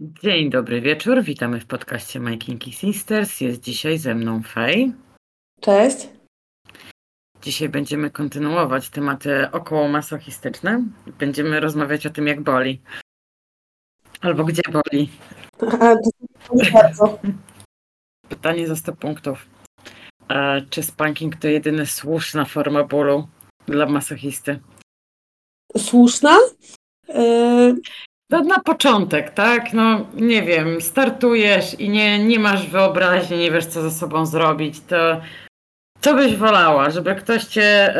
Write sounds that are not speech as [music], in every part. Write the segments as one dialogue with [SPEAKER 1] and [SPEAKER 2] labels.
[SPEAKER 1] Dzień dobry wieczór, witamy w podcaście My Kinky Sisters. Jest dzisiaj ze mną Fej.
[SPEAKER 2] Cześć.
[SPEAKER 1] Dzisiaj będziemy kontynuować tematy około masochistyczne. Będziemy rozmawiać o tym, jak boli. Albo gdzie boli. [laughs] Pytanie za 100 punktów. Czy spanking to jedyna słuszna forma bólu dla masochisty?
[SPEAKER 2] Słuszna? Yy,
[SPEAKER 1] To na początek, tak? No nie wiem, startujesz i nie, nie masz wyobraźni, nie wiesz co ze sobą zrobić, to co byś wolała? Żeby ktoś cię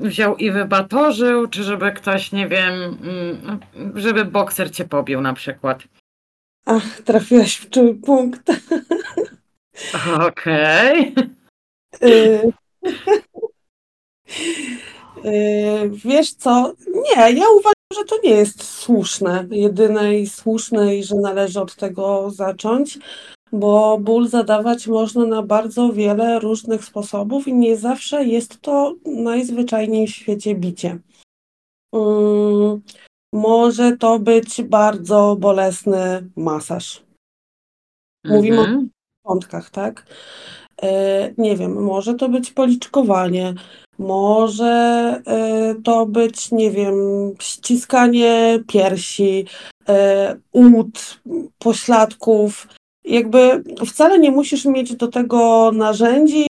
[SPEAKER 1] wziął i wybatorzył, czy żeby ktoś, nie wiem, m, żeby bokser cię pobił na przykład?
[SPEAKER 2] ach, trafiłaś w czuły punkt. [laughs]
[SPEAKER 1] Okej.
[SPEAKER 2] Yy, yy, [laughs] wiesz co? Nie, ja uważam, że to nie jest słuszne. Jedyne i słuszne i że należy od tego zacząć, bo ból zadawać można na bardzo wiele różnych sposobów i nie zawsze jest to najzwyczajniej w świecie bicie. Yy, może to być bardzo bolesny masaż. Mówimy o
[SPEAKER 1] Mhm.
[SPEAKER 2] początkach, tak? E, nie wiem, może to być policzkowanie, może e, to być, nie wiem, ściskanie piersi, e, ud, pośladków. Jakby wcale nie musisz mieć do tego narzędzi,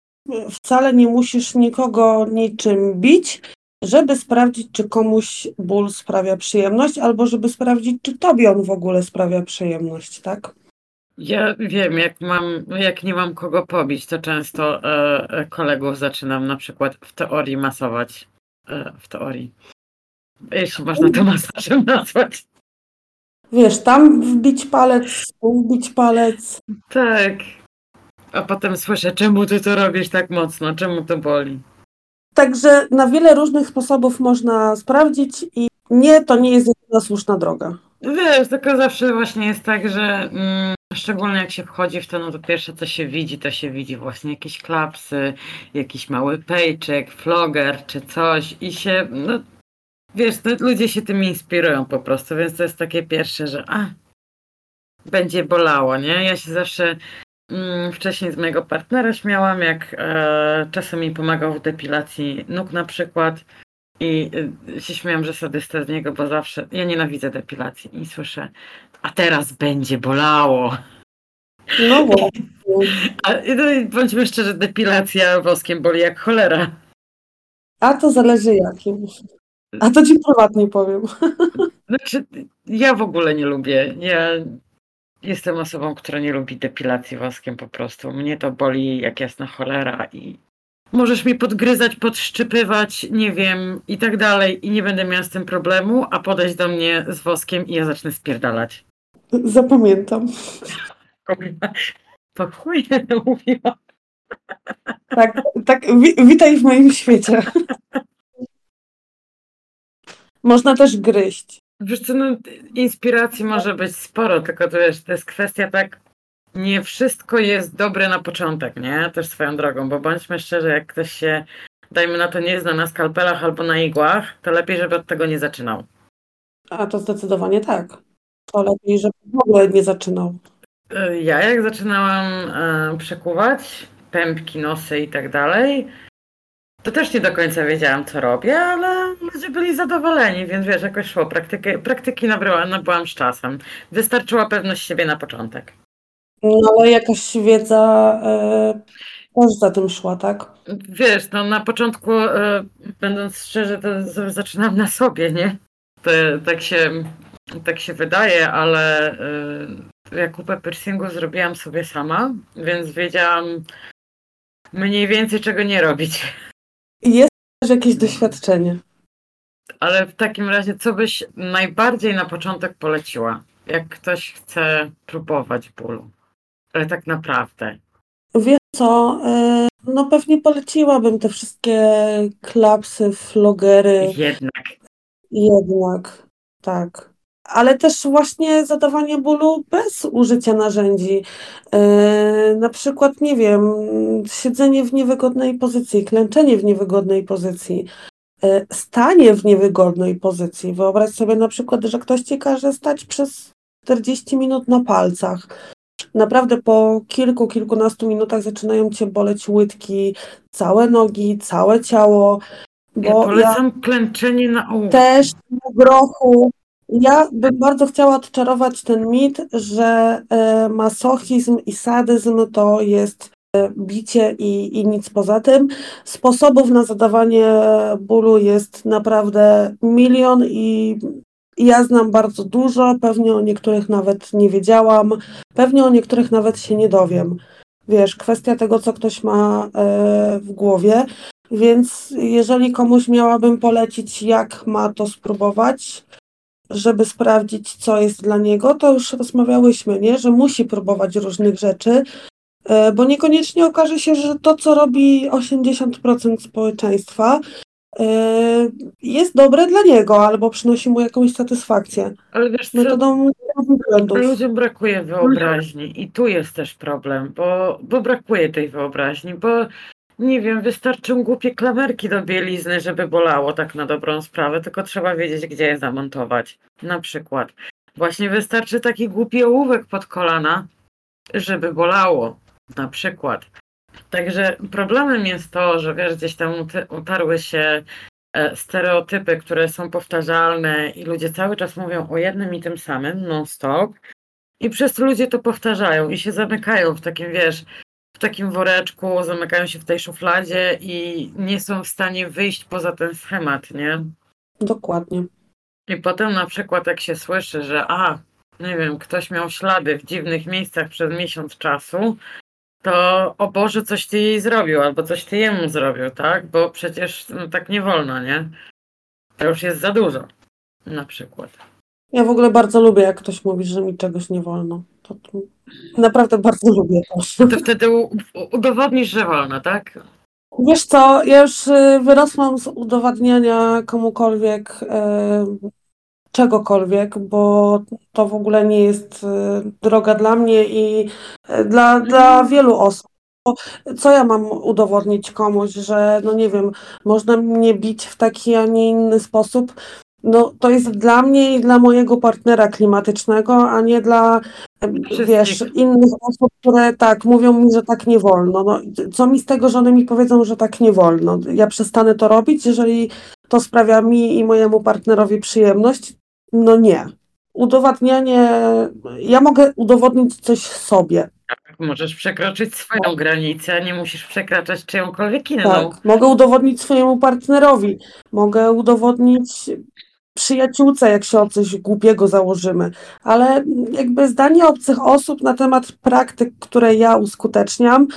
[SPEAKER 2] wcale nie musisz nikogo niczym bić, żeby sprawdzić, czy komuś ból sprawia przyjemność, albo żeby sprawdzić, czy tobie on w ogóle sprawia przyjemność, tak?
[SPEAKER 1] Ja wiem, jak mam, jak nie mam kogo pobić, to często e, e, kolegów zaczynam na przykład w teorii masować. E, w teorii. Jeśli można to masażem nazwać.
[SPEAKER 2] Wiesz, tam wbić palec, tu wbić palec.
[SPEAKER 1] Tak. A potem słyszę, czemu ty to robisz tak mocno? Czemu to boli?
[SPEAKER 2] Także na wiele różnych sposobów można sprawdzić i nie, to nie jest jedyna słuszna droga.
[SPEAKER 1] Wiesz, tylko zawsze właśnie jest tak, że mm, szczególnie jak się wchodzi w to, no to pierwsze co się widzi, to się widzi właśnie jakieś klapsy, jakiś mały pejczek, floger czy coś i się, no wiesz, no, ludzie się tym inspirują po prostu, więc to jest takie pierwsze, że a, będzie bolało, nie? Ja się zawsze mm, wcześniej z mojego partnera śmiałam, jak e, czasem mi pomagał w depilacji nóg na przykład i y, się śmiałam, że sadysta z niego, bo zawsze, ja nienawidzę depilacji i słyszę, a teraz będzie bolało.
[SPEAKER 2] No właśnie. [laughs]
[SPEAKER 1] A no, bądźmy szczerzy, depilacja woskiem boli jak cholera.
[SPEAKER 2] A to zależy jakim. A to ci prywatnie powiem. [laughs]
[SPEAKER 1] Znaczy, ja w ogóle nie lubię. Ja jestem osobą, która nie lubi depilacji woskiem po prostu. Mnie to boli jak jasna cholera i możesz mi podgryzać, podszczypywać, nie wiem, i tak dalej i nie będę miała z tym problemu, a podejść do mnie z woskiem i ja zacznę spierdalać.
[SPEAKER 2] Zapamiętam. [laughs]
[SPEAKER 1] Chuj [laughs] mówiła.
[SPEAKER 2] Tak, tak, wi witaj w moim świecie. Można też gryźć.
[SPEAKER 1] Wiesz co, no, inspiracji może być sporo, tylko to wiesz, to jest kwestia tak, nie wszystko jest dobre na początek, nie? Też swoją drogą, bo bądźmy szczerzy, jak ktoś się, dajmy na to, nie zna na skalpelach albo na igłach, to lepiej, żeby od tego nie zaczynał.
[SPEAKER 2] A to zdecydowanie tak. To lepiej, żeby w ogóle nie zaczynał.
[SPEAKER 1] Y, Ja jak zaczynałam e, przekuwać pępki, nosy i tak dalej, to też nie do końca wiedziałam, co robię, ale ludzie byli zadowoleni, więc wiesz, jakoś szło. Praktyki, praktyki nabrałam, nabyłam z czasem. Wystarczyła pewność siebie na początek.
[SPEAKER 2] No ale jakaś wiedza e, też za tym szła, tak?
[SPEAKER 1] Wiesz, no na początku, e, będąc szczerzy, to zaczynam na sobie, nie? To, tak, się, tak się wydaje, ale e, ja kupę piercingu zrobiłam sobie sama, więc wiedziałam mniej więcej czego nie robić.
[SPEAKER 2] Jest też jakieś doświadczenie.
[SPEAKER 1] Ale w takim razie, co byś najbardziej na początek poleciła, jak ktoś chce próbować bólu? Ale tak naprawdę.
[SPEAKER 2] Wiesz co, e, no pewnie poleciłabym te wszystkie klapsy, flogery,
[SPEAKER 1] Jednak.
[SPEAKER 2] jednak, tak. Ale też właśnie zadawanie bólu bez użycia narzędzi. E, na przykład, nie wiem, siedzenie w niewygodnej pozycji, klęczenie w niewygodnej pozycji, e, stanie w niewygodnej pozycji. Wyobraź sobie na przykład, że ktoś ci każe stać przez 40 minut na palcach. Naprawdę po kilku, kilkunastu minutach zaczynają cię boleć łydki, całe nogi, całe ciało.
[SPEAKER 1] Ja
[SPEAKER 2] Bo ja
[SPEAKER 1] polecam klęczenie na ołówku.
[SPEAKER 2] też na grochu. Ja bym bardzo chciała odczarować ten mit, że e, masochizm i sadyzm to jest e, bicie i, i nic poza tym. Sposobów na zadawanie bólu jest naprawdę milion i ja znam bardzo dużo, pewnie o niektórych nawet nie wiedziałam, pewnie o niektórych nawet się nie dowiem. Wiesz, kwestia tego, co ktoś ma e, w głowie. Więc jeżeli komuś miałabym polecić, jak ma to spróbować, żeby sprawdzić, co jest dla niego, to już rozmawiałyśmy, nie? że musi próbować różnych rzeczy, e, bo niekoniecznie okaże się, że to, co robi 80% społeczeństwa, e, jest dobre dla niego albo przynosi mu jakąś satysfakcję.
[SPEAKER 1] Ale wiesz
[SPEAKER 2] Metodą błędów.
[SPEAKER 1] ludziom brakuje wyobraźni i tu jest też problem, bo, bo brakuje tej wyobraźni, bo nie wiem, wystarczą głupie klamerki do bielizny, żeby bolało tak na dobrą sprawę, tylko trzeba wiedzieć, gdzie je zamontować. Na przykład. Właśnie wystarczy taki głupi ołówek pod kolana, żeby bolało. Na przykład. Także problemem jest to, że wiesz, gdzieś tam utarły się e, stereotypy, które są powtarzalne i ludzie cały czas mówią o jednym i tym samym, non-stop. I przez to ludzie to powtarzają i się zamykają w takim, wiesz, w takim woreczku, zamykają się w tej szufladzie i nie są w stanie wyjść poza ten schemat, nie?
[SPEAKER 2] Dokładnie.
[SPEAKER 1] I potem na przykład jak się słyszy, że a, nie wiem, ktoś miał ślady w dziwnych miejscach przez miesiąc czasu, to o Boże, coś ty jej zrobił, albo coś ty jemu zrobił, tak? Bo przecież no, tak nie wolno, nie? To już jest za dużo. Na przykład.
[SPEAKER 2] Ja w ogóle bardzo lubię, jak ktoś mówi, że mi czegoś nie wolno. To, to naprawdę bardzo lubię to.
[SPEAKER 1] To wtedy udowodnisz, że wolno, tak?
[SPEAKER 2] Wiesz co, ja już y, wyrosłam z udowadniania komukolwiek y, czegokolwiek, bo to w ogóle nie jest y, droga dla mnie i dla, dla wielu osób. Co ja mam udowodnić komuś, że no nie wiem, można mnie bić w taki, a nie inny sposób? No to jest dla mnie i dla mojego partnera klimatycznego, a nie dla wiesz,
[SPEAKER 1] Wszystkich.
[SPEAKER 2] innych osób, które tak mówią mi, że tak nie wolno. No, co mi z tego, że one mi powiedzą, że tak nie wolno? Ja przestanę to robić, jeżeli to sprawia mi i mojemu partnerowi przyjemność? No nie. Udowadnianie, ja mogę udowodnić coś sobie.
[SPEAKER 1] Możesz przekroczyć swoją granicę, a nie musisz przekraczać czyjąkolwiek inną.
[SPEAKER 2] Tak, mogę udowodnić swojemu partnerowi, mogę udowodnić przyjaciółce, jak się o coś głupiego założymy, ale jakby zdanie obcych osób na temat praktyk, które ja uskuteczniam,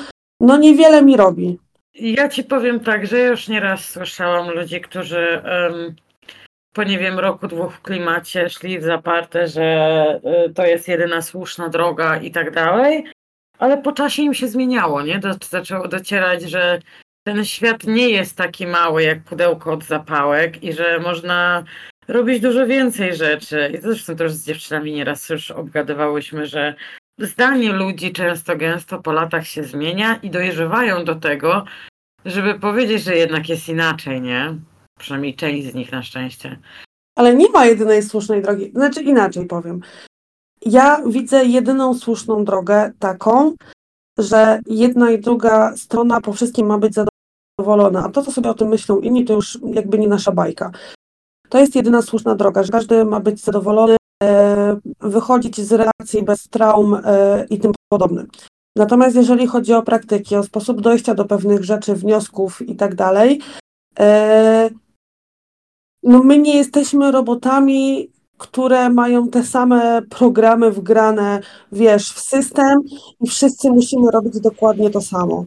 [SPEAKER 2] no niewiele mi robi.
[SPEAKER 1] Ja ci powiem tak, że już nieraz słyszałam ludzi, którzy em, po nie wiem, roku, dwóch w klimacie szli w zaparte, że y, to jest jedyna słuszna droga i tak dalej, ale po czasie im się zmieniało, nie? Do, zaczęło docierać, że ten świat nie jest taki mały jak pudełko od zapałek i że można robić dużo więcej rzeczy. I zresztą też z dziewczynami nieraz już obgadywałyśmy, że zdanie ludzi często gęsto po latach się zmienia i dojrzewają do tego, żeby powiedzieć, że jednak jest inaczej, nie? Przynajmniej część z nich na szczęście.
[SPEAKER 2] Ale nie ma jedynej słusznej drogi. Znaczy inaczej powiem. Ja widzę jedyną słuszną drogę taką, że jedna i druga strona po wszystkim ma być zadowolona. A to, co sobie o tym myślą inni, to już jakby nie nasza bajka. To jest jedyna słuszna droga, że każdy ma być zadowolony, e, wychodzić z relacji bez traum e, i tym podobnym. Natomiast jeżeli chodzi o praktyki, o sposób dojścia do pewnych rzeczy, wniosków i tak dalej, e, no my nie jesteśmy robotami, które mają te same programy wgrane, wiesz, w system i wszyscy musimy robić dokładnie to samo.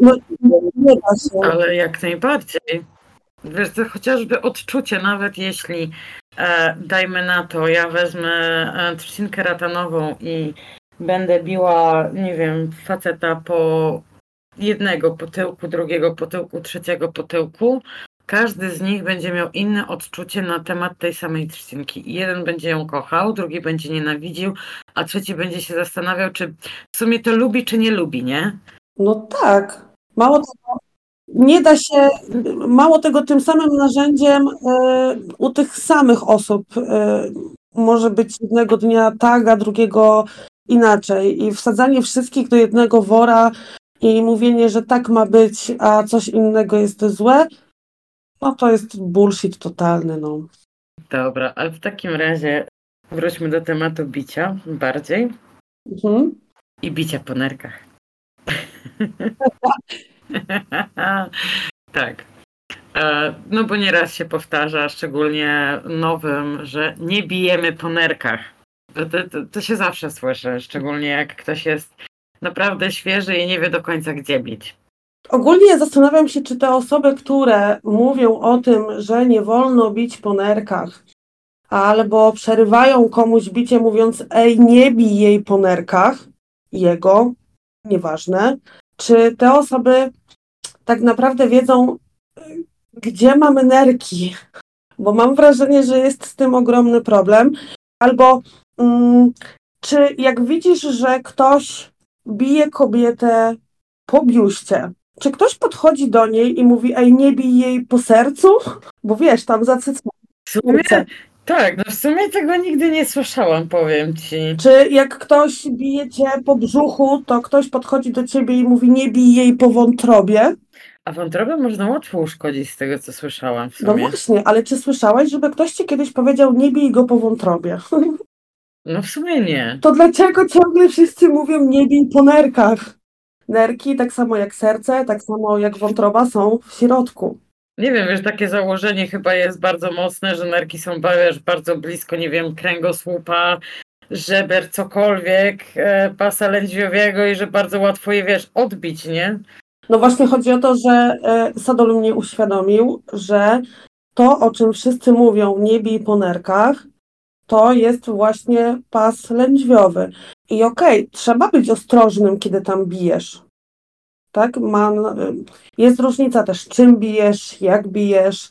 [SPEAKER 2] No nie, nie da się.
[SPEAKER 1] Ale jak najbardziej. Wiesz, to chociażby odczucie, nawet jeśli e, dajmy na to, ja wezmę e, trzcinkę ratanową i będę biła, nie wiem, faceta po jednego potyłku, drugiego potyłku, trzeciego potyłku, każdy z nich będzie miał inne odczucie na temat tej samej trzcinki. Jeden będzie ją kochał, drugi będzie nienawidził, a trzeci będzie się zastanawiał, czy w sumie to lubi, czy nie lubi, nie?
[SPEAKER 2] No tak. Mało tego, nie da się, mało tego, tym samym narzędziem e, u tych samych osób e, może być jednego dnia tak, a drugiego inaczej. I wsadzanie wszystkich do jednego wora i mówienie, że tak ma być, a coś innego jest złe, no to jest bullshit totalny, no.
[SPEAKER 1] Dobra, ale w takim razie wróćmy do tematu bicia bardziej
[SPEAKER 2] Mhm.
[SPEAKER 1] i bicia po nerkach. [laughs] [laughs] tak. E, No bo nieraz się powtarza, szczególnie nowym, że nie bijemy po nerkach. To, to, to, się zawsze słyszy, szczególnie jak ktoś jest naprawdę świeży i nie wie do końca gdzie bić.
[SPEAKER 2] Ogólnie zastanawiam się, czy te osoby, które mówią o tym, że nie wolno bić po nerkach, albo przerywają komuś bicie, mówiąc, ej, nie bij jej po nerkach, jego, nieważne, czy te osoby tak naprawdę wiedzą, gdzie mamy nerki? Bo mam wrażenie, że jest z tym ogromny problem. Albo mm, czy jak widzisz, że ktoś bije kobietę po biuście, czy ktoś podchodzi do niej i mówi, ej, nie bij jej po sercu? Bo wiesz, tam za cycką.
[SPEAKER 1] W sumie, tak, no w sumie tego nigdy nie słyszałam, powiem ci.
[SPEAKER 2] Czy jak ktoś bije cię po brzuchu, to ktoś podchodzi do ciebie i mówi, nie bij jej po wątrobie?
[SPEAKER 1] A wątrobę można łatwo uszkodzić z tego, co słyszałam w
[SPEAKER 2] No
[SPEAKER 1] sumie.
[SPEAKER 2] właśnie, ale czy słyszałeś, żeby ktoś ci kiedyś powiedział, nie bij go po wątrobie? [laughs]
[SPEAKER 1] No w sumie nie.
[SPEAKER 2] To dlaczego ciągle wszyscy mówią, nie bij po nerkach? Nerki, tak samo jak serce, tak samo jak wątroba, są w środku.
[SPEAKER 1] Nie wiem, wiesz, takie założenie chyba jest bardzo mocne, że nerki są wiesz, bardzo blisko, nie wiem, kręgosłupa, żeber, cokolwiek, e, pasa lędźwiowego i że bardzo łatwo je, wiesz, odbić, nie?
[SPEAKER 2] No właśnie chodzi o to, że e, Sadol mnie uświadomił, że to, o czym wszyscy mówią, nie bij po nerkach, to jest właśnie pas lędźwiowy. I okej, trzeba być ostrożnym, kiedy tam bijesz. Tak? Ma, jest różnica też, czym bijesz, jak bijesz.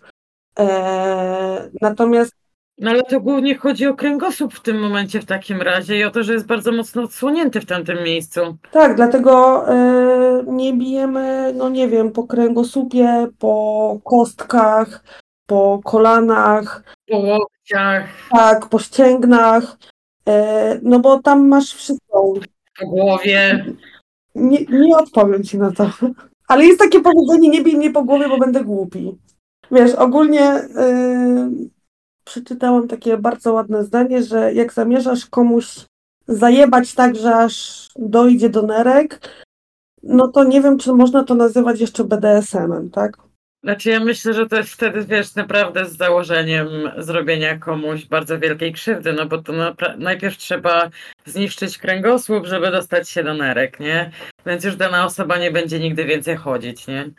[SPEAKER 2] E, natomiast
[SPEAKER 1] No ale to głównie chodzi o kręgosłup w tym momencie w takim razie i o to, że jest bardzo mocno odsłonięty w tamtym miejscu.
[SPEAKER 2] tak, dlatego e, nie bijemy, no nie wiem, po kręgosłupie, po kostkach, po kolanach,
[SPEAKER 1] Po łokciach,
[SPEAKER 2] Tak, po ścięgnach, e, no bo tam masz wszystko.
[SPEAKER 1] po głowie.
[SPEAKER 2] Nie, nie odpowiem ci na to. Ale jest takie powiedzenie, nie bij mnie po głowie, bo będę głupi. Wiesz, ogólnie e, przeczytałam takie bardzo ładne zdanie, że jak zamierzasz komuś zajebać tak, że aż dojdzie do nerek, no to nie wiem, czy można to nazywać jeszcze BDSM-em, tak?
[SPEAKER 1] Znaczy ja myślę, że to jest wtedy, wiesz, naprawdę z założeniem zrobienia komuś bardzo wielkiej krzywdy, no bo to najpierw trzeba zniszczyć kręgosłup, żeby dostać się do nerek, nie? Więc już dana osoba nie będzie nigdy więcej chodzić, nie?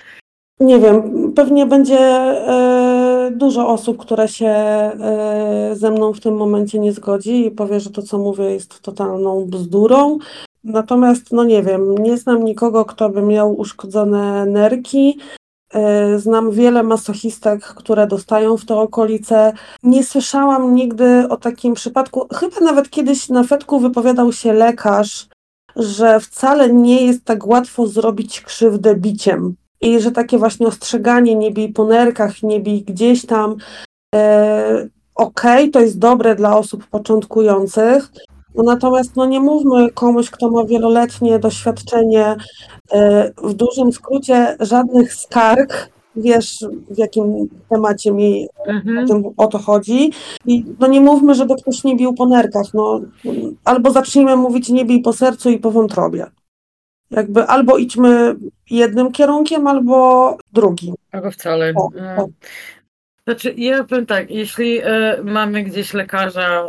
[SPEAKER 2] Nie wiem, pewnie będzie e, dużo osób, które się e, ze mną w tym momencie nie zgodzi i powie, że to, co mówię, jest totalną bzdurą. Natomiast, no nie wiem, nie znam nikogo, kto by miał uszkodzone nerki. E, znam wiele masochistek, które dostają w te okolice. Nie słyszałam nigdy o takim przypadku. Chyba nawet kiedyś na fetku wypowiadał się lekarz, że wcale nie jest tak łatwo zrobić krzywdę biciem. I że takie właśnie ostrzeganie, nie bij po nerkach, nie bij gdzieś tam, e, okej, to jest dobre dla osób początkujących, no natomiast no nie mówmy komuś, kto ma wieloletnie doświadczenie, e, w dużym skrócie żadnych skarg, wiesz w jakim temacie mi o,
[SPEAKER 1] Mhm.
[SPEAKER 2] tym, o to chodzi. I no nie mówmy, żeby ktoś nie bił po nerkach, no albo zacznijmy mówić nie bij po sercu i po wątrobie. Jakby albo idźmy jednym kierunkiem, albo drugim.
[SPEAKER 1] Albo wcale.
[SPEAKER 2] O,
[SPEAKER 1] No.
[SPEAKER 2] o.
[SPEAKER 1] Znaczy, ja powiem tak, jeśli e, mamy gdzieś lekarza,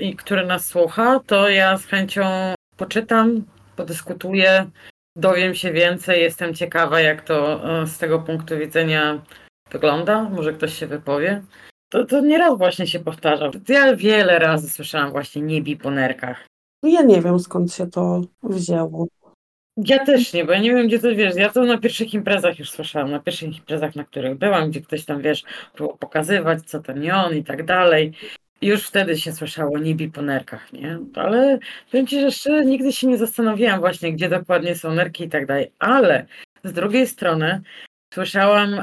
[SPEAKER 1] i który nas słucha, to ja z chęcią poczytam, podyskutuję, dowiem się więcej, jestem ciekawa, jak to e, z tego punktu widzenia wygląda. Może ktoś się wypowie. To, to nieraz właśnie się powtarza. Ja wiele razy słyszałam właśnie nie po nerkach.
[SPEAKER 2] Ja nie wiem skąd się to wzięło.
[SPEAKER 1] Ja też nie, bo ja nie wiem, gdzie to wiesz. Ja to na pierwszych imprezach już słyszałam, na pierwszych imprezach, na których byłam, gdzie ktoś tam wiesz, próbował pokazywać, co to nie on i tak dalej. Już wtedy się słyszało nie bij po nerkach, nie? Ale powiem ci, że szczerze nigdy się nie zastanawiałam właśnie, gdzie dokładnie są nerki i tak dalej. Ale z drugiej strony słyszałam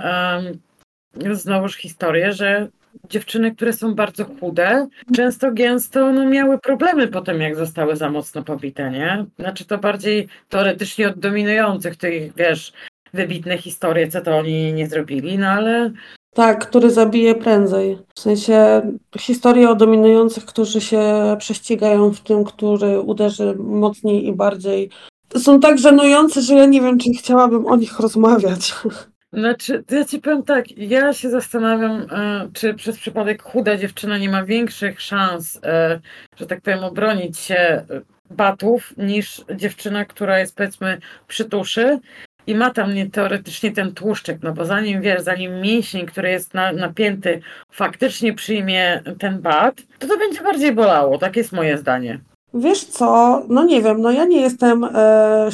[SPEAKER 1] um, znowuż historię, że dziewczyny, które są bardzo chude, często gęsto no, miały problemy potem, jak zostały za mocno pobite, nie? Znaczy to bardziej teoretycznie od dominujących tych, wiesz, wybitne historie, co to oni nie zrobili, no ale
[SPEAKER 2] Tak, który zabije prędzej. W sensie historie o dominujących, którzy się prześcigają w tym, który uderzy mocniej i bardziej. Są tak żenujące, że ja nie wiem, czy chciałabym o nich rozmawiać. [laughs]
[SPEAKER 1] Znaczy, ja ci powiem tak, ja się zastanawiam, e, czy przez przypadek chuda dziewczyna nie ma większych szans, e, że tak powiem, obronić się e, batów, niż dziewczyna, która jest powiedzmy przy tuszy. I ma tam nie, teoretycznie ten tłuszczyk, no bo zanim wiesz, zanim mięsień, który jest na, napięty, faktycznie przyjmie ten bat, to to będzie bardziej bolało, tak jest moje zdanie.
[SPEAKER 2] Wiesz co, no nie wiem, no ja nie jestem e,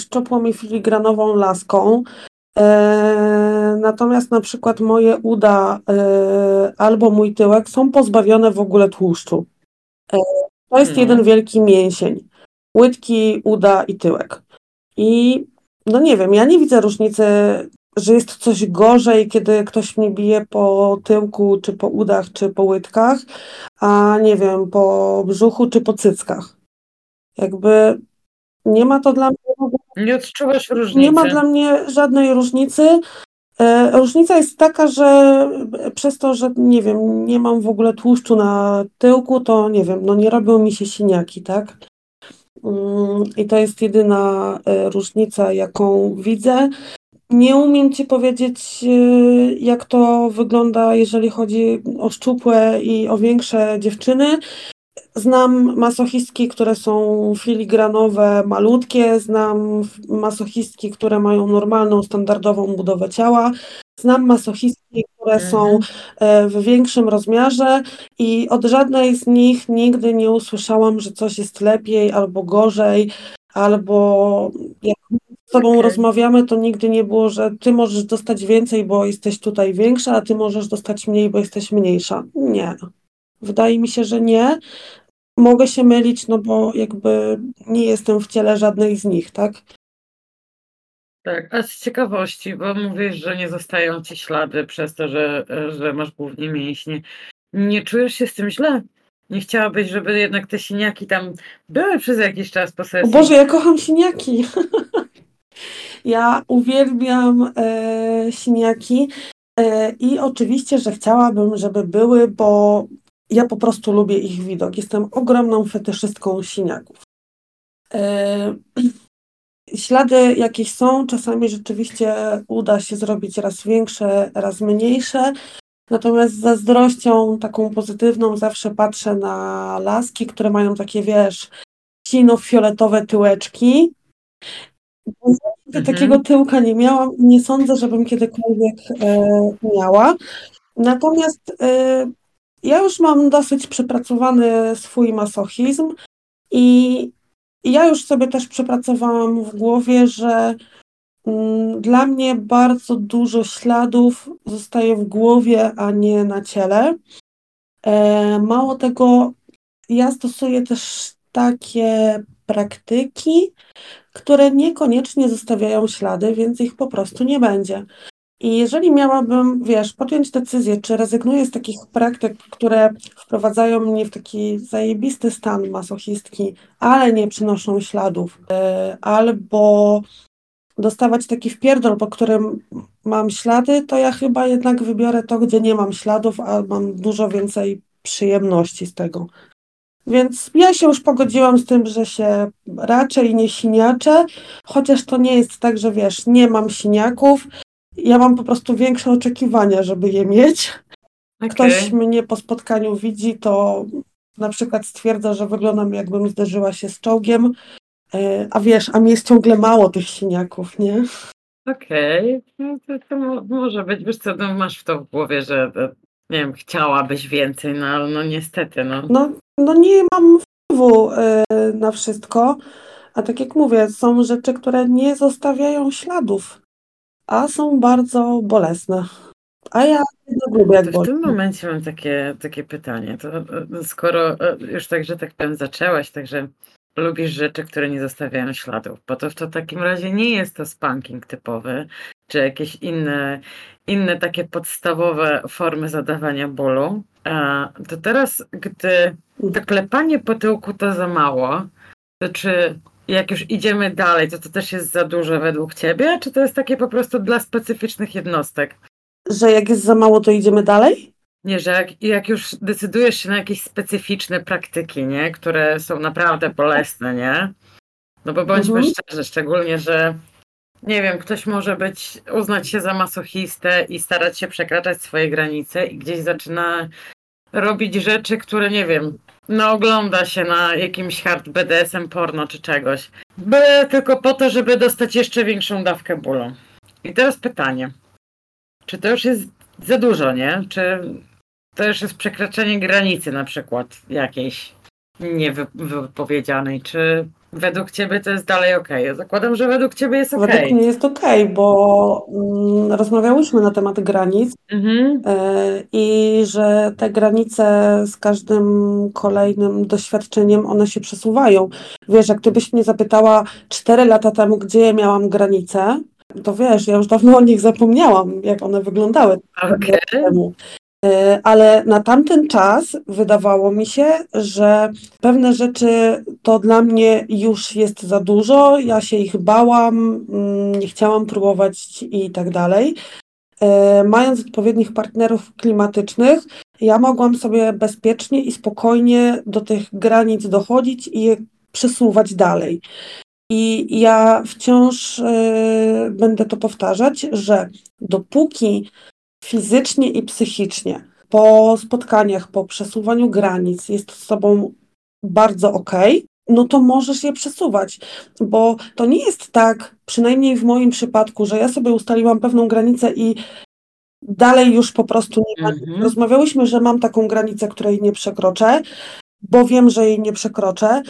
[SPEAKER 2] i filigranową laską, natomiast na przykład moje uda e, albo mój tyłek są pozbawione w ogóle tłuszczu. E, to jest
[SPEAKER 1] No.
[SPEAKER 2] jeden wielki mięsień. Łydki, uda i tyłek. I no nie wiem, ja nie widzę różnicy, że jest coś gorzej, kiedy ktoś mnie bije po tyłku, czy po udach, czy po łydkach, a nie wiem, po brzuchu, czy po cyckach. Jakby nie ma to dla mnie, w ogóle-
[SPEAKER 1] Nie odczuwasz różnicy.
[SPEAKER 2] nie ma dla mnie żadnej różnicy. E, Różnica jest taka, że przez to, że nie wiem, nie mam w ogóle tłuszczu na tyłku, to nie wiem, no nie robią mi się siniaki, tak? Mm, I to jest jedyna e, różnica, jaką widzę. Nie umiem ci powiedzieć, e, jak to wygląda, jeżeli chodzi o szczupłe i o większe dziewczyny. Znam masochistki, które są filigranowe, malutkie, znam masochistki, które mają normalną, standardową budowę ciała. Znam masochistki, które
[SPEAKER 1] Mhm.
[SPEAKER 2] są e, w większym rozmiarze i od żadnej z nich nigdy nie usłyszałam, że coś jest lepiej albo gorzej, albo jak z tobą
[SPEAKER 1] Okej.
[SPEAKER 2] rozmawiamy, to nigdy nie było, że ty możesz dostać więcej, bo jesteś tutaj większa, a ty możesz dostać mniej, bo jesteś mniejsza. Nie. Wydaje mi się, że nie. Mogę się mylić, no bo jakby nie jestem w ciele żadnej z nich, tak?
[SPEAKER 1] Tak, a z ciekawości, bo mówisz, że nie zostają ci ślady przez to, że, że masz głównie mięśnie. Nie czujesz się z tym źle? Nie chciałabyś, żeby jednak te siniaki tam były przez jakiś czas po
[SPEAKER 2] O
[SPEAKER 1] sesji?
[SPEAKER 2] Boże, ja kocham siniaki. [laughs] Ja uwielbiam e, siniaki e, i oczywiście, że chciałabym, żeby były, bo ja po prostu lubię ich widok. Jestem ogromną fetyszystką siniaków. E, [clears throat] ślady jakieś są, czasami rzeczywiście uda się zrobić raz większe, raz mniejsze. Natomiast z zazdrością taką pozytywną zawsze patrzę na laski, które mają takie, wiesz, sino-fioletowe tyłeczki. Nigdy
[SPEAKER 1] Mhm.
[SPEAKER 2] takiego tyłka nie miałam i nie sądzę, żebym kiedykolwiek e, miała. Natomiast e, ja już mam dosyć przepracowany swój masochizm i ja już sobie też przepracowałam w głowie, że mm, dla mnie bardzo dużo śladów zostaje w głowie, a nie na ciele. E, mało tego, ja stosuję też takie praktyki, które niekoniecznie zostawiają ślady, więc ich po prostu nie będzie. I jeżeli miałabym, wiesz, podjąć decyzję, czy rezygnuję z takich praktyk, które wprowadzają mnie w taki zajebisty stan masochistki, ale nie przynoszą śladów, e, albo dostawać taki wpierdol, po którym mam ślady, to ja chyba jednak wybiorę to, gdzie nie mam śladów, a mam dużo więcej przyjemności z tego. Więc ja się już pogodziłam z tym, że się raczej nie siniaczę, chociaż to nie jest tak, że wiesz, nie mam siniaków. Ja mam po prostu większe oczekiwania, żeby je mieć. Ktoś
[SPEAKER 1] Okej.
[SPEAKER 2] mnie po spotkaniu widzi, to na przykład stwierdza, że wyglądam jakbym zderzyła się z czołgiem, e, a wiesz, a mi jest ciągle mało tych siniaków, nie?
[SPEAKER 1] Okej, no to, to mo- może być, wiesz co, no masz w to w głowie, że e, nie wiem, chciałabyś więcej, no ale no niestety, no.
[SPEAKER 2] No, no nie mam wpływu e, na wszystko, a tak jak mówię, są rzeczy, które nie zostawiają śladów, a są bardzo bolesne. A ja jednak lubię, jak
[SPEAKER 1] w tym momencie mam takie, takie pytanie. To e, skoro e, już tak, że tak powiem, zaczęłaś, także lubisz rzeczy, które nie zostawiają śladów, bo to w to takim razie nie jest to spanking typowy, czy jakieś inne, inne takie podstawowe formy zadawania bólu, to teraz, gdy to klepanie po tyłku to za mało, to czy jak już idziemy dalej, to to też jest za dużo według Ciebie, czy to jest takie po prostu dla specyficznych jednostek?
[SPEAKER 2] Że jak jest za mało, to idziemy dalej?
[SPEAKER 1] Nie, że jak, jak już decydujesz się na jakieś specyficzne praktyki, nie, które są naprawdę bolesne, nie? No bo bądźmy mhm. szczerzy, szczególnie, że nie wiem, ktoś może być, uznać się za masochistę i starać się przekraczać swoje granice i gdzieś zaczyna robić rzeczy, które nie wiem, no ogląda się na jakimś hard BDSM porno czy czegoś. Byle tylko po to, żeby dostać jeszcze większą dawkę bólu. I teraz pytanie. Czy to już jest za dużo, nie? Czy to już jest przekraczanie granicy na przykład jakiejś niewypowiedzianej? Czy według ciebie to jest dalej ok? Ja zakładam, że według ciebie jest ok.
[SPEAKER 2] Według mnie jest ok, bo mm, rozmawiałyśmy na temat granic mhm. y, i że te granice z każdym kolejnym doświadczeniem one się przesuwają. Wiesz, jak gdybyś mnie zapytała 4 lata temu, gdzie ja miałam granice, to wiesz, ja już dawno o nich zapomniałam, jak one wyglądały.
[SPEAKER 1] Okay. Temu.
[SPEAKER 2] E, ale na tamten czas wydawało mi się, że pewne rzeczy to dla mnie już jest za dużo, ja się ich bałam, mm, nie chciałam próbować i tak dalej. E, mając odpowiednich partnerów klimatycznych, ja mogłam sobie bezpiecznie i spokojnie do tych granic dochodzić i je przesuwać dalej. I ja wciąż y, będę to powtarzać, że dopóki fizycznie i psychicznie po spotkaniach, po przesuwaniu granic jest z sobą bardzo ok, no to możesz je przesuwać, bo to nie jest tak, przynajmniej w moim przypadku, że ja sobie ustaliłam pewną granicę i dalej już po prostu nie ma. Mhm. Rozmawiałyśmy, że mam taką granicę, której nie przekroczę, bo wiem, że jej nie przekroczę,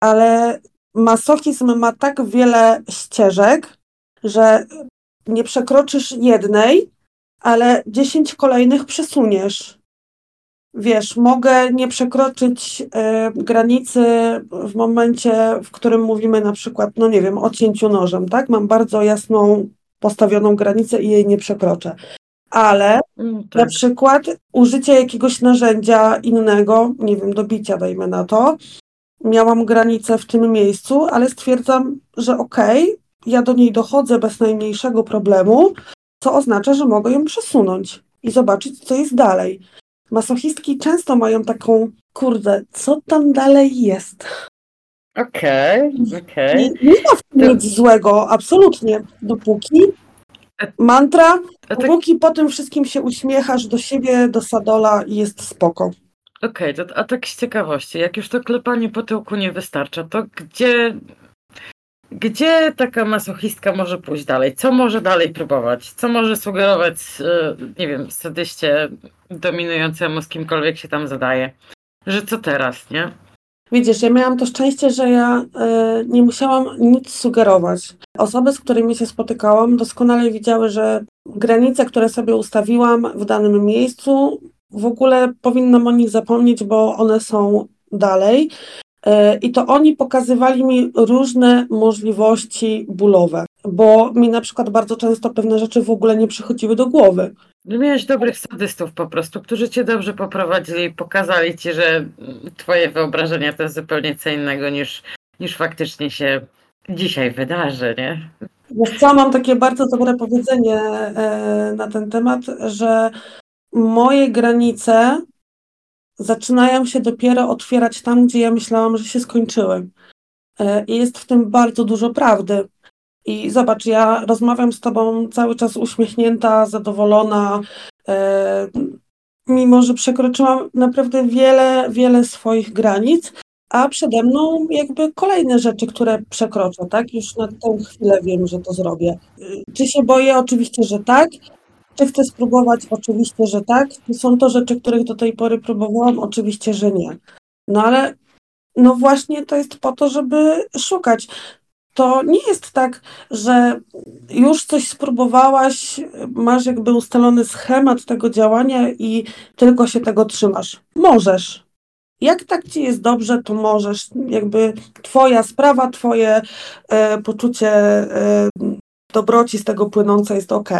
[SPEAKER 2] ale masochizm ma tak wiele ścieżek, że nie przekroczysz jednej, ale 10 kolejnych przesuniesz. Wiesz, mogę nie przekroczyć y, granicy w momencie, w którym mówimy na przykład, no nie wiem, o cięciu nożem, tak? Mam bardzo jasną, postawioną granicę i jej nie przekroczę. Ale mm, tak. na przykład użycie jakiegoś narzędzia innego, nie wiem, do bicia dajmy na to, miałam granicę w tym miejscu, ale stwierdzam, że okej, okay, ja do niej dochodzę bez najmniejszego problemu, co oznacza, że mogę ją przesunąć i zobaczyć, co jest dalej. Masochistki często mają taką, kurde, co tam dalej jest.
[SPEAKER 1] Okej, okay, okej. Okay.
[SPEAKER 2] Nie, nie, ma w tym to... nic złego, absolutnie, dopóki mantra, dopóki po tym wszystkim się uśmiechasz do siebie, do Sadola i jest spoko.
[SPEAKER 1] Okej, okay, a tak z ciekawości, jak już to klepanie po tyłku nie wystarcza, to gdzie gdzie taka masochistka może pójść dalej? Co może dalej próbować? Co może sugerować, e, nie wiem, sadyście dominującemu z kimkolwiek się tam zadaje? Że co teraz, nie?
[SPEAKER 2] Widzisz, ja miałam to szczęście, że ja y, nie musiałam nic sugerować. Osoby, z którymi się spotykałam, doskonale widziały, że granice, które sobie ustawiłam w danym miejscu, w ogóle powinnam o nich zapomnieć, bo one są dalej. I to oni pokazywali mi różne możliwości bólowe, bo mi na przykład bardzo często pewne rzeczy w ogóle nie przychodziły do głowy.
[SPEAKER 1] No miałeś dobrych sadystów po prostu, którzy cię dobrze poprowadzili i pokazali ci, że twoje wyobrażenia to jest zupełnie co innego niż, niż faktycznie się dzisiaj wydarzy, nie?
[SPEAKER 2] Wiesz co, mam takie bardzo dobre powiedzenie e, na ten temat, że moje granice zaczynają się dopiero otwierać tam, gdzie ja myślałam, że się skończyły. E, I jest w tym bardzo dużo prawdy. I zobacz, ja rozmawiam z Tobą cały czas uśmiechnięta, zadowolona, e, mimo że przekroczyłam naprawdę wiele, wiele swoich granic, a przede mną jakby kolejne rzeczy, które przekroczę, tak? Już na tę chwilę wiem, że to zrobię. Czy się boję? Oczywiście, że tak. Czy chcę spróbować? Oczywiście, że tak. Są to rzeczy, których do tej pory próbowałam? Oczywiście, że nie. No ale no właśnie to jest po to, żeby szukać. To nie jest tak, że już coś spróbowałaś, masz jakby ustalony schemat tego działania i tylko się tego trzymasz. Możesz. Jak tak ci jest dobrze, to możesz. Jakby twoja sprawa, twoje e, poczucie e, dobroci z tego płynąca jest ok.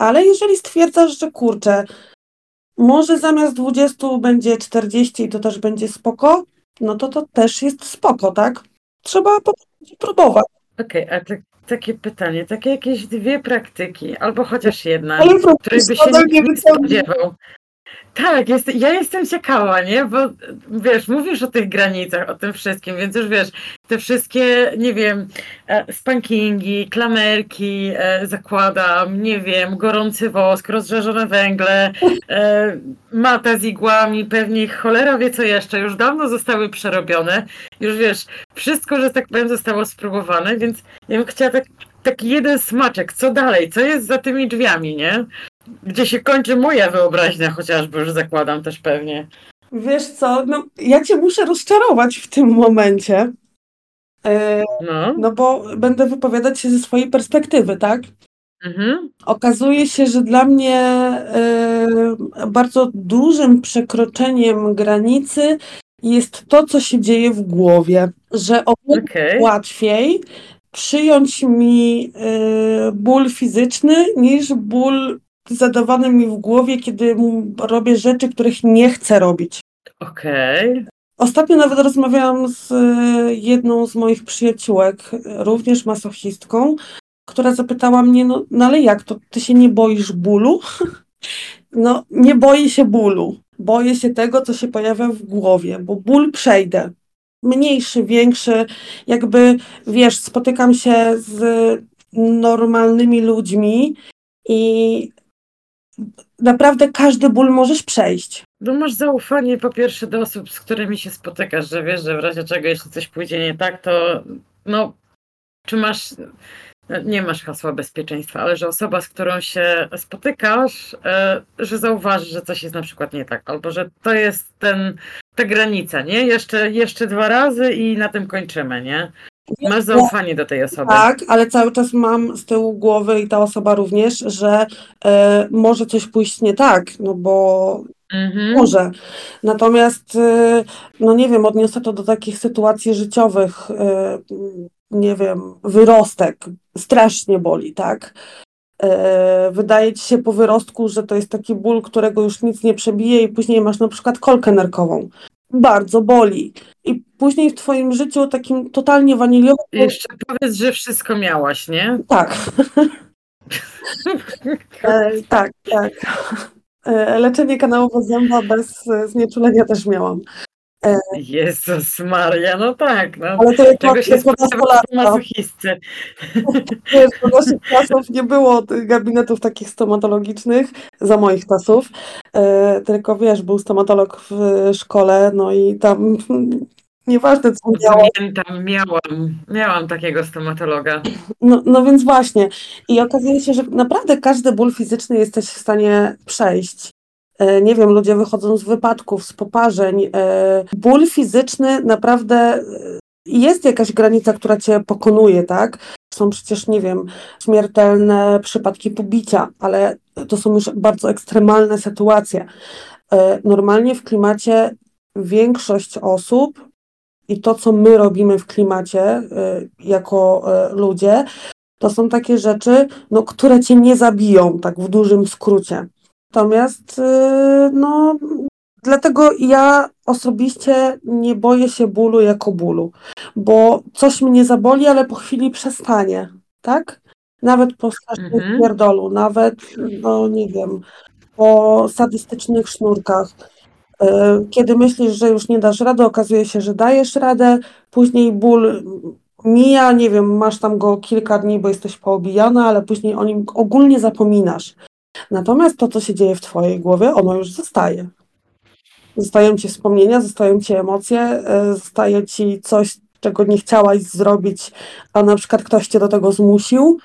[SPEAKER 2] Ale jeżeli stwierdzasz, że kurczę, może zamiast 20 będzie 40 i to też będzie spoko, no to to też jest spoko, tak? Trzeba po prostu próbować.
[SPEAKER 1] Okej, okay, a tak, takie pytanie, takie jakieś dwie praktyki, albo chociaż jedna,
[SPEAKER 2] Ale
[SPEAKER 1] której by się nikt nie spodziewał. Tak, jest, ja jestem ciekawa, nie? Bo wiesz, mówisz o tych granicach, o tym wszystkim, więc już wiesz, te wszystkie, nie wiem, e, spankingi, klamerki e, zakładam, nie wiem, gorący wosk, rozżarzone węgle, e, mata z igłami, pewnie cholera wie co jeszcze, już dawno zostały przerobione, już wiesz, wszystko, że tak powiem, zostało spróbowane, więc ja bym chciała tak, taki jeden smaczek, co dalej, co jest za tymi drzwiami, nie? Gdzie się kończy moja wyobraźnia, chociażby już zakładam też pewnie.
[SPEAKER 2] Wiesz co, no, ja cię muszę rozczarować w tym momencie. E, no. no bo będę wypowiadać się ze swojej perspektywy, tak? Mhm. Okazuje się, że dla mnie e, bardzo dużym przekroczeniem granicy jest to, co się dzieje w głowie. Że o okay. łatwiej przyjąć mi e, ból fizyczny niż ból zadawany mi w głowie, kiedy robię rzeczy, których nie chcę robić.
[SPEAKER 1] Okej. Okay.
[SPEAKER 2] Ostatnio nawet rozmawiałam z e, jedną z moich przyjaciółek, również masochistką, która zapytała mnie, no, no ale jak to, ty się nie boisz bólu? [laughs] No, nie boję się bólu. Boję się tego, co się pojawia w głowie, bo ból przejdę. Mniejszy, większy, jakby wiesz, spotykam się z normalnymi ludźmi i naprawdę każdy ból możesz przejść.
[SPEAKER 1] No masz zaufanie po pierwsze do osób, z którymi się spotykasz, że wiesz, że w razie czego jeśli coś pójdzie nie tak, to no czy masz nie masz hasła bezpieczeństwa, ale że osoba, z którą się spotykasz, e, że zauważy, że coś jest na przykład nie tak, albo że to jest ten, ta granica, nie? Jeszcze, jeszcze dwa razy i na tym kończymy, nie? Masz zaufanie do tej osoby.
[SPEAKER 2] Tak, ale cały czas mam z tyłu głowy i ta osoba również, że e, może coś pójść nie tak, no bo mhm. może. Natomiast, e, no nie wiem, odniosę to do takich sytuacji życiowych, e, nie wiem, wyrostek, strasznie boli, tak? Wydaje ci się po wyrostku, że to jest taki ból, którego już nic nie przebije i później masz na przykład kolkę nerkową bardzo boli. I później w twoim życiu takim totalnie waniliowym...
[SPEAKER 1] Jeszcze powiedz, że wszystko miałaś, nie?
[SPEAKER 2] Tak. [laughs] e, tak, tak. E, leczenie kanału zęba bez znieczulenia też miałam.
[SPEAKER 1] Jezus Maria, no tak. No.
[SPEAKER 2] Ale to jest Czego się masochistce. [laughs] Wiesz, do naszych czasów nie było tych gabinetów takich stomatologicznych, za moich czasów, e, tylko wiesz, był stomatolog w szkole, no i tam [laughs] nieważne co
[SPEAKER 1] miałam. Pamiętam, miałam, miałam takiego stomatologa.
[SPEAKER 2] No, no więc właśnie. I okazuje się, że naprawdę każdy ból fizyczny jesteś w stanie przejść. E, nie wiem, ludzie wychodzą z wypadków, z poparzeń. E, ból fizyczny naprawdę e, jest jakaś granica, która cię pokonuje, tak? Są przecież, nie wiem, śmiertelne przypadki pobicia, ale to są już bardzo ekstremalne sytuacje. Normalnie w klimacie większość osób i to, co my robimy w klimacie jako ludzie, to są takie rzeczy, no, które cię nie zabiją, tak w dużym skrócie. Natomiast, y, no, dlatego ja osobiście nie boję się bólu jako bólu, bo coś mnie zaboli, ale po chwili przestanie, tak? Nawet po strasznym mhm. pierdolu, nawet, no nie wiem, po sadystycznych sznurkach. Y, kiedy myślisz, że już nie dasz rady, okazuje się, że dajesz radę, później ból mija, nie wiem, masz tam go kilka dni, bo jesteś poobijana, ale później o nim ogólnie zapominasz. Natomiast to, co się dzieje w Twojej głowie, ono już zostaje. Zostają Ci wspomnienia, zostają Ci emocje, e, zostaje Ci coś, czego nie chciałaś zrobić, a na przykład ktoś Cię do tego zmusił.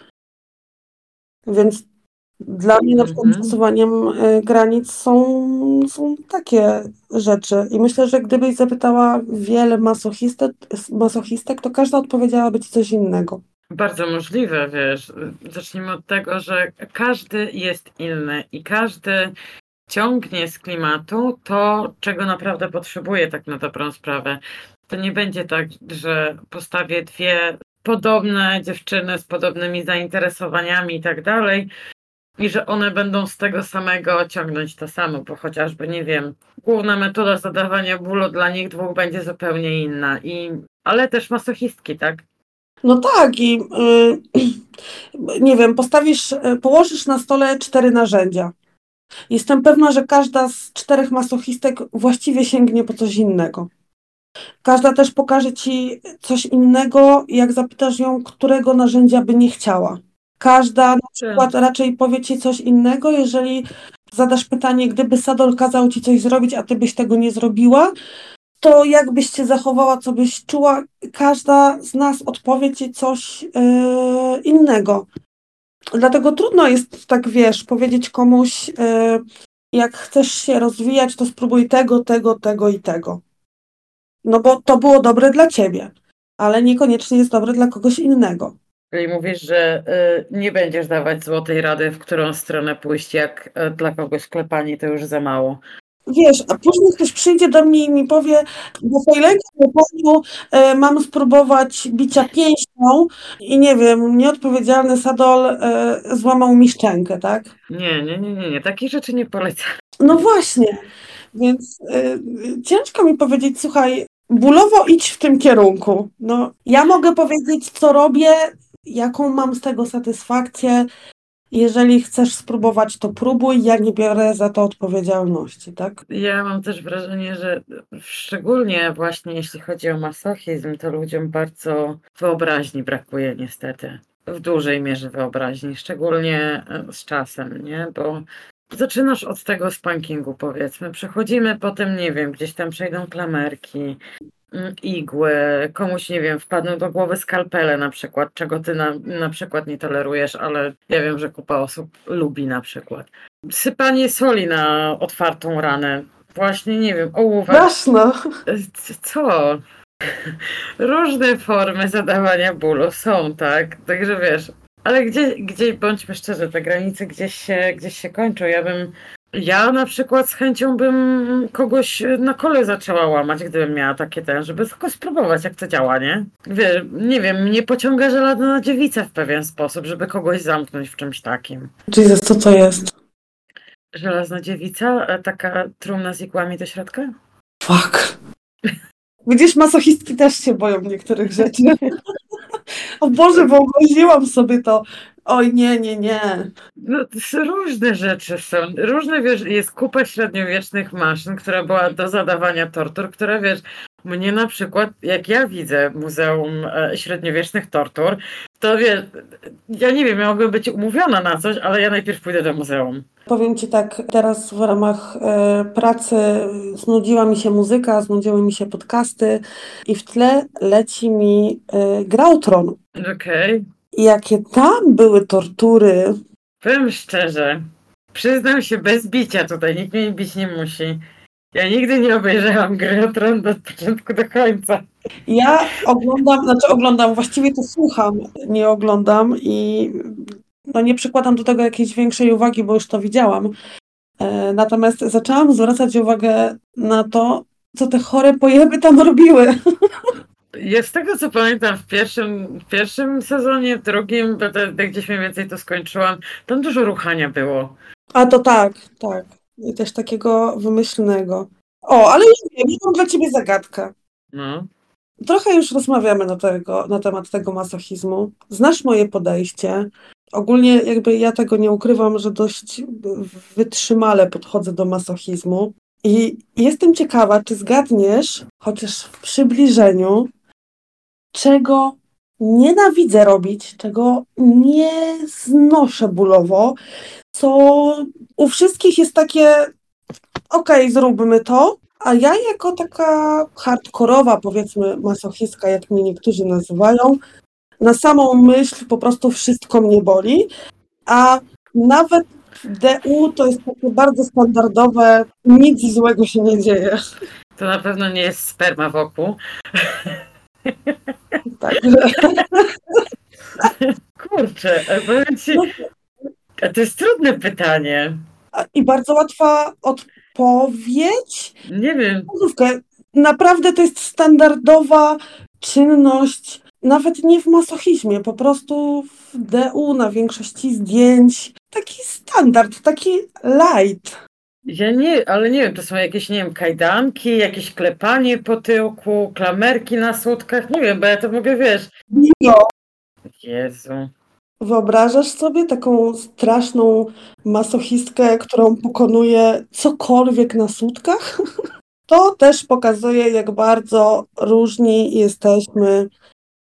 [SPEAKER 2] Więc dla mnie na przykład mhm. stosowaniem e, granic są, są takie rzeczy. I myślę, że gdybyś zapytała wiele masochistek, masochistek, to każda odpowiedziałaby Ci coś innego.
[SPEAKER 1] Bardzo możliwe, wiesz. Zacznijmy od tego, że każdy jest inny i każdy ciągnie z klimatu to, czego naprawdę potrzebuje, tak na dobrą sprawę. To nie będzie tak, że postawię dwie podobne dziewczyny z podobnymi zainteresowaniami i tak dalej. I że one będą z tego samego ciągnąć to samo, bo chociażby, nie wiem, główna metoda zadawania bólu dla nich dwóch będzie zupełnie inna. I, ale też masochistki, tak?
[SPEAKER 2] No tak, i yy, [clears throat] nie wiem, postawisz, położysz na stole cztery narzędzia. Jestem pewna, że każda z czterech masochistek właściwie sięgnie po coś innego. Każda też pokaże ci coś innego, jak zapytasz ją, którego narzędzia by nie chciała. Każda na przykład raczej powie ci coś innego, jeżeli zadasz pytanie, gdyby Sadol kazał ci coś zrobić, a ty byś tego nie zrobiła, to jak byś się zachowała, co byś czuła, każda z nas odpowie ci coś yy, innego. Dlatego trudno jest, tak wiesz, powiedzieć komuś, yy, jak chcesz się rozwijać, to spróbuj tego, tego, tego i tego. No bo to było dobre dla ciebie, ale niekoniecznie jest dobre dla kogoś innego.
[SPEAKER 1] Czyli mówisz, że y, nie będziesz dawać złotej rady, w którą stronę pójść, jak y, dla kogoś klepanie to już za mało.
[SPEAKER 2] Wiesz, a później ktoś przyjdzie do mnie i mi powie, bo po ileś e, mam spróbować bicia pięścią i nie wiem, nieodpowiedzialny Sadol e, złamał mi szczękę, tak?
[SPEAKER 1] Nie, nie, nie, nie, nie. takich rzeczy nie polecam.
[SPEAKER 2] No właśnie, więc e, ciężko mi powiedzieć, słuchaj, bólowo idź w tym kierunku. No, ja mogę powiedzieć, co robię, jaką mam z tego satysfakcję, jeżeli chcesz spróbować, to próbuj, ja nie biorę za to odpowiedzialności, tak?
[SPEAKER 1] Ja mam też wrażenie, że szczególnie właśnie jeśli chodzi o masochizm, to ludziom bardzo wyobraźni brakuje niestety. W dużej mierze wyobraźni, szczególnie e, z czasem, nie? Bo zaczynasz od tego spankingu, powiedzmy. Przechodzimy potem, nie wiem, gdzieś tam przejdą klamerki, igły, komuś, nie wiem, wpadną do głowy skalpele na przykład, czego ty na, na przykład nie tolerujesz, ale ja wiem, że kupa osób lubi na przykład. Sypanie soli na otwartą ranę. Właśnie, nie wiem, ołówek.
[SPEAKER 2] Jasno.
[SPEAKER 1] Co? Różne formy zadawania bólu są, tak? Także wiesz, ale gdzie, gdzie bądźmy szczerzy, te granice gdzieś się, gdzieś się kończą. Ja bym ja na przykład z chęcią bym kogoś na kole zaczęła łamać, gdybym miała takie ten, żeby tylko spróbować, jak to działa, nie? Wie, nie wiem, mnie pociąga żelazna dziewica w pewien sposób, żeby kogoś zamknąć w czymś takim.
[SPEAKER 2] Jesus, co to jest?
[SPEAKER 1] Żelazna dziewica? E, taka trumna z igłami do środka?
[SPEAKER 2] Fuck. [laughs] Widzisz, masochistki też się boją niektórych rzeczy. [laughs] [laughs] o Boże, wyobraziłam sobie to. Oj, nie, nie, nie.
[SPEAKER 1] No, różne rzeczy są. Różne, wiesz, jest kupa średniowiecznych maszyn, która była do zadawania tortur, które, wiesz, mnie na przykład, jak ja widzę Muzeum e, Średniowiecznych Tortur, to wiesz, ja nie wiem, ja mogę być umówiona na coś, ale ja najpierw pójdę do muzeum.
[SPEAKER 2] Powiem Ci tak, teraz w ramach e, pracy znudziła mi się muzyka, znudziły mi się podcasty i w tle leci mi e, Grautron.
[SPEAKER 1] Okej. Okay.
[SPEAKER 2] Jakie tam były tortury.
[SPEAKER 1] Powiem szczerze, przyznam się bez bicia tutaj, nikt mnie bić nie musi. Ja nigdy nie obejrzałam gry o Tron od początku do końca.
[SPEAKER 2] Ja oglądam, znaczy oglądam, właściwie to słucham, nie oglądam i no nie przykładam do tego jakiejś większej uwagi, bo już to widziałam. E, natomiast zaczęłam zwracać uwagę na to, co te chore pojeby tam robiły.
[SPEAKER 1] Ja z tego co pamiętam w pierwszym, w pierwszym sezonie, w drugim, bo to, gdzieś mniej więcej to skończyłam, tam dużo ruchania było.
[SPEAKER 2] A to tak, tak. Też takiego wymyślnego. O, ale już wiem, mam dla ciebie zagadkę.
[SPEAKER 1] No.
[SPEAKER 2] Trochę już rozmawiamy na, tego, na temat tego masochizmu. Znasz moje podejście. Ogólnie jakby ja tego nie ukrywam, że dość wytrzymale podchodzę do masochizmu. I jestem ciekawa, czy zgadniesz, chociaż w przybliżeniu, czego nienawidzę robić, czego nie znoszę bólowo, co u wszystkich jest takie okej, okay, zróbmy to, a ja jako taka hardkorowa, powiedzmy masochistka, jak mnie niektórzy nazywają, na samą myśl po prostu wszystko mnie boli, a nawet DU to jest takie bardzo standardowe, nic złego się nie dzieje.
[SPEAKER 1] To na pewno nie jest sperma wokół.
[SPEAKER 2] Także.
[SPEAKER 1] Kurczę, powiem ci, to jest trudne pytanie.
[SPEAKER 2] I bardzo łatwa odpowiedź.
[SPEAKER 1] Nie wiem.
[SPEAKER 2] Naprawdę to jest standardowa czynność nawet nie w masochizmie, po prostu w DU na większości zdjęć. Taki standard, taki light.
[SPEAKER 1] Ja nie, ale nie wiem, to są jakieś, nie wiem, kajdanki, jakieś klepanie po tyłku, klamerki na sutkach, nie wiem, bo ja to mogę, wiesz.
[SPEAKER 2] No,
[SPEAKER 1] Jezu.
[SPEAKER 2] Wyobrażasz sobie taką straszną masochistkę, którą pokonuje cokolwiek na sutkach? [laughs] To też pokazuje, jak bardzo różni jesteśmy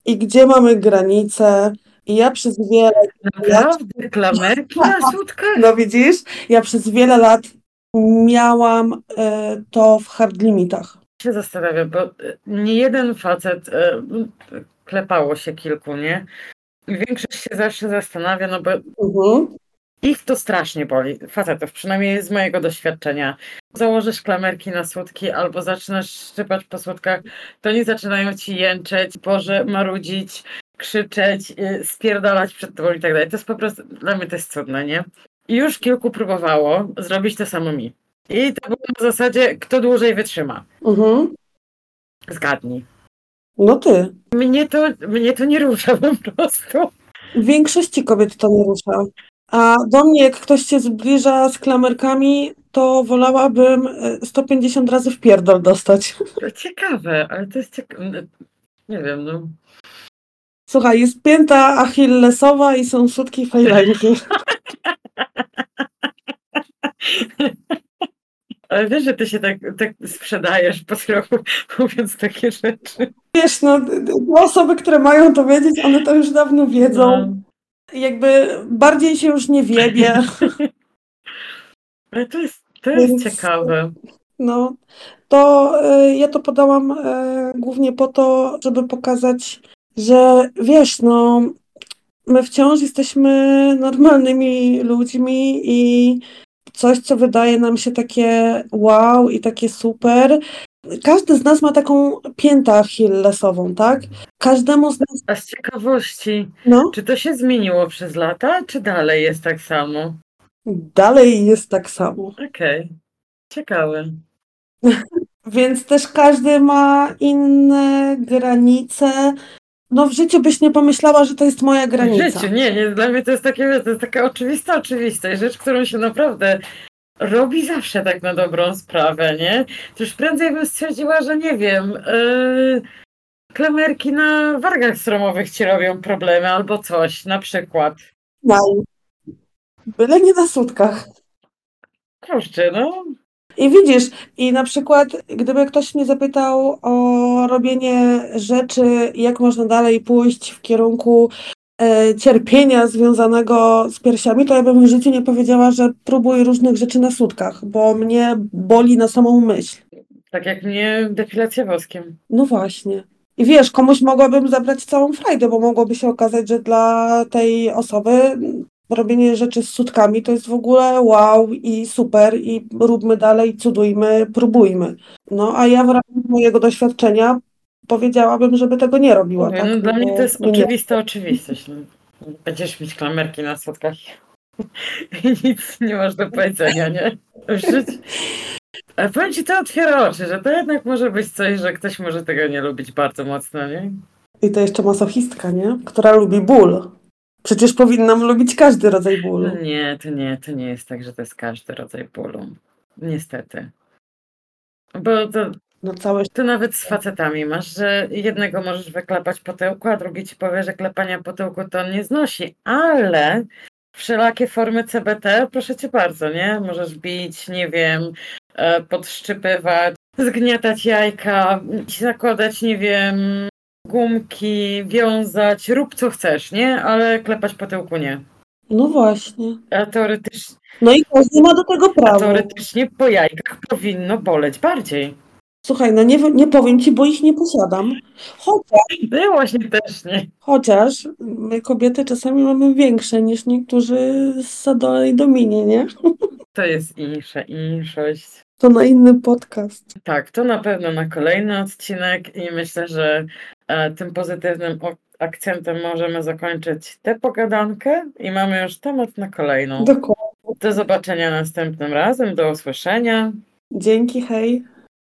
[SPEAKER 2] i gdzie mamy granice. I ja przez wiele,
[SPEAKER 1] Naprawdę? Klamerki na sutkach?
[SPEAKER 2] no widzisz, ja przez wiele lat miałam e, to w hard limitach.
[SPEAKER 1] się zastanawiam, bo e, nie jeden facet, e, klepało się kilku, nie? Większość się zawsze zastanawia, no bo
[SPEAKER 2] Mhm.
[SPEAKER 1] ich to strasznie boli, facetów, przynajmniej z mojego doświadczenia. Założysz klamerki na słodki albo zaczynasz szczypać po słodkach, to oni zaczynają ci jęczeć, Boże, marudzić, krzyczeć, y, spierdalać przed tobą i tak dalej. To jest po prostu, dla mnie to jest cudne, nie? Już kilku próbowało zrobić to samo mi. I to było na zasadzie, kto dłużej wytrzyma.
[SPEAKER 2] Mhm.
[SPEAKER 1] Zgadnij.
[SPEAKER 2] No ty.
[SPEAKER 1] Mnie to, mnie to nie rusza po prostu.
[SPEAKER 2] Większości kobiet to nie rusza. A do mnie, jak ktoś się zbliża z klamerkami, to wolałabym e, 150 razy w pierdol dostać. [laughs]
[SPEAKER 1] To ciekawe, ale to jest ciekawe. Nie wiem, no.
[SPEAKER 2] Słuchaj, jest pięta achillesowa i są sutki [laughs] fajlanki.
[SPEAKER 1] Ale wiesz, że ty się tak, tak sprzedajesz po trochu, [laughs] mówiąc takie rzeczy.
[SPEAKER 2] Wiesz, no, osoby, które mają to wiedzieć, one to już dawno wiedzą.
[SPEAKER 1] No.
[SPEAKER 2] Jakby bardziej się już nie wiebie. [laughs]
[SPEAKER 1] Ale to jest, to jest
[SPEAKER 2] Więc-
[SPEAKER 1] ciekawe.
[SPEAKER 2] No, to e, ja to podałam e, głównie po to, żeby pokazać, że wiesz, no, my wciąż jesteśmy normalnymi ludźmi i coś, co wydaje nam się takie wow i takie super. Każdy z nas ma taką piętę achillesową, tak? Każdemu z nas,
[SPEAKER 1] A z ciekawości,
[SPEAKER 2] no,
[SPEAKER 1] czy to się zmieniło przez lata, czy dalej jest tak samo?
[SPEAKER 2] dalej jest tak samo.
[SPEAKER 1] Okej. Ciekawe. [laughs]
[SPEAKER 2] Więc też każdy ma inne granice. No w życiu byś nie pomyślała, że to jest moja
[SPEAKER 1] W
[SPEAKER 2] granica.
[SPEAKER 1] życiu, nie, nie, dla mnie to jest takie, to jest taka oczywista oczywistość, rzecz, którą się naprawdę robi zawsze tak na dobrą sprawę, nie? To już prędzej bym stwierdziła, że nie wiem, yy, klamerki na wargach stromowych ci robią problemy albo coś, na przykład.
[SPEAKER 2] No. Byle nie na sutkach.
[SPEAKER 1] Kurczę, no,
[SPEAKER 2] I widzisz, i na przykład, gdyby ktoś mnie zapytał o robienie rzeczy, jak można dalej pójść w kierunku e, cierpienia związanego z piersiami, to ja bym w życiu nie powiedziała, że próbuj różnych rzeczy na sutkach, bo mnie boli na samą myśl.
[SPEAKER 1] tak jak mnie depilacja woskiem.
[SPEAKER 2] No właśnie. I wiesz, komuś mogłabym zabrać całą frajdę, bo mogłoby się okazać, że dla tej osoby robienie rzeczy z sutkami to jest w ogóle wow i super i róbmy dalej, cudujmy, próbujmy. No a ja w ramach mojego doświadczenia powiedziałabym, żeby tego nie robiła.
[SPEAKER 1] Mówię,
[SPEAKER 2] tak?
[SPEAKER 1] no, dla mnie to jest oczywista oczywistość. No. Będziesz mieć klamerki na spotkach i [laughs] nic nie masz do powiedzenia, nie? Ale powiem ci, to otwiera oczy, że to jednak może być coś, że ktoś może tego nie lubić bardzo mocno, nie?
[SPEAKER 2] I to jeszcze masochistka, nie? Która lubi ból. Przecież powinnam lubić każdy rodzaj bólu.
[SPEAKER 1] No nie, to nie, to nie jest tak, że to jest każdy rodzaj bólu. Niestety. Bo to,
[SPEAKER 2] No całe
[SPEAKER 1] to nawet z facetami masz, że jednego możesz wyklepać po tyłku, a drugi ci powie, że klepania po tyłku to on nie znosi, ale wszelakie formy CBT, proszę cię bardzo, nie? Możesz bić, nie wiem, e, podszczypywać, zgniatać jajka, zakładać, nie wiem, gumki, wiązać, rób co chcesz, nie? Ale klepać po tyłku nie.
[SPEAKER 2] No właśnie.
[SPEAKER 1] A teoretycznie,
[SPEAKER 2] No i każdy ma do tego
[SPEAKER 1] a
[SPEAKER 2] prawo.
[SPEAKER 1] teoretycznie po jajkach powinno boleć bardziej.
[SPEAKER 2] Słuchaj, no nie, nie powiem ci, bo ich nie posiadam. Chociaż,
[SPEAKER 1] No ja właśnie też nie.
[SPEAKER 2] chociaż my kobiety czasami mamy większe niż niektórzy z Sadole i Dominie, nie?
[SPEAKER 1] To jest insza, inszość.
[SPEAKER 2] To na inny podcast.
[SPEAKER 1] Tak, to na pewno na kolejny odcinek i myślę, że tym pozytywnym akcentem możemy zakończyć tę pogadankę i mamy już temat na kolejną.
[SPEAKER 2] Dokładnie.
[SPEAKER 1] Do zobaczenia następnym razem, do usłyszenia.
[SPEAKER 2] Dzięki, hej.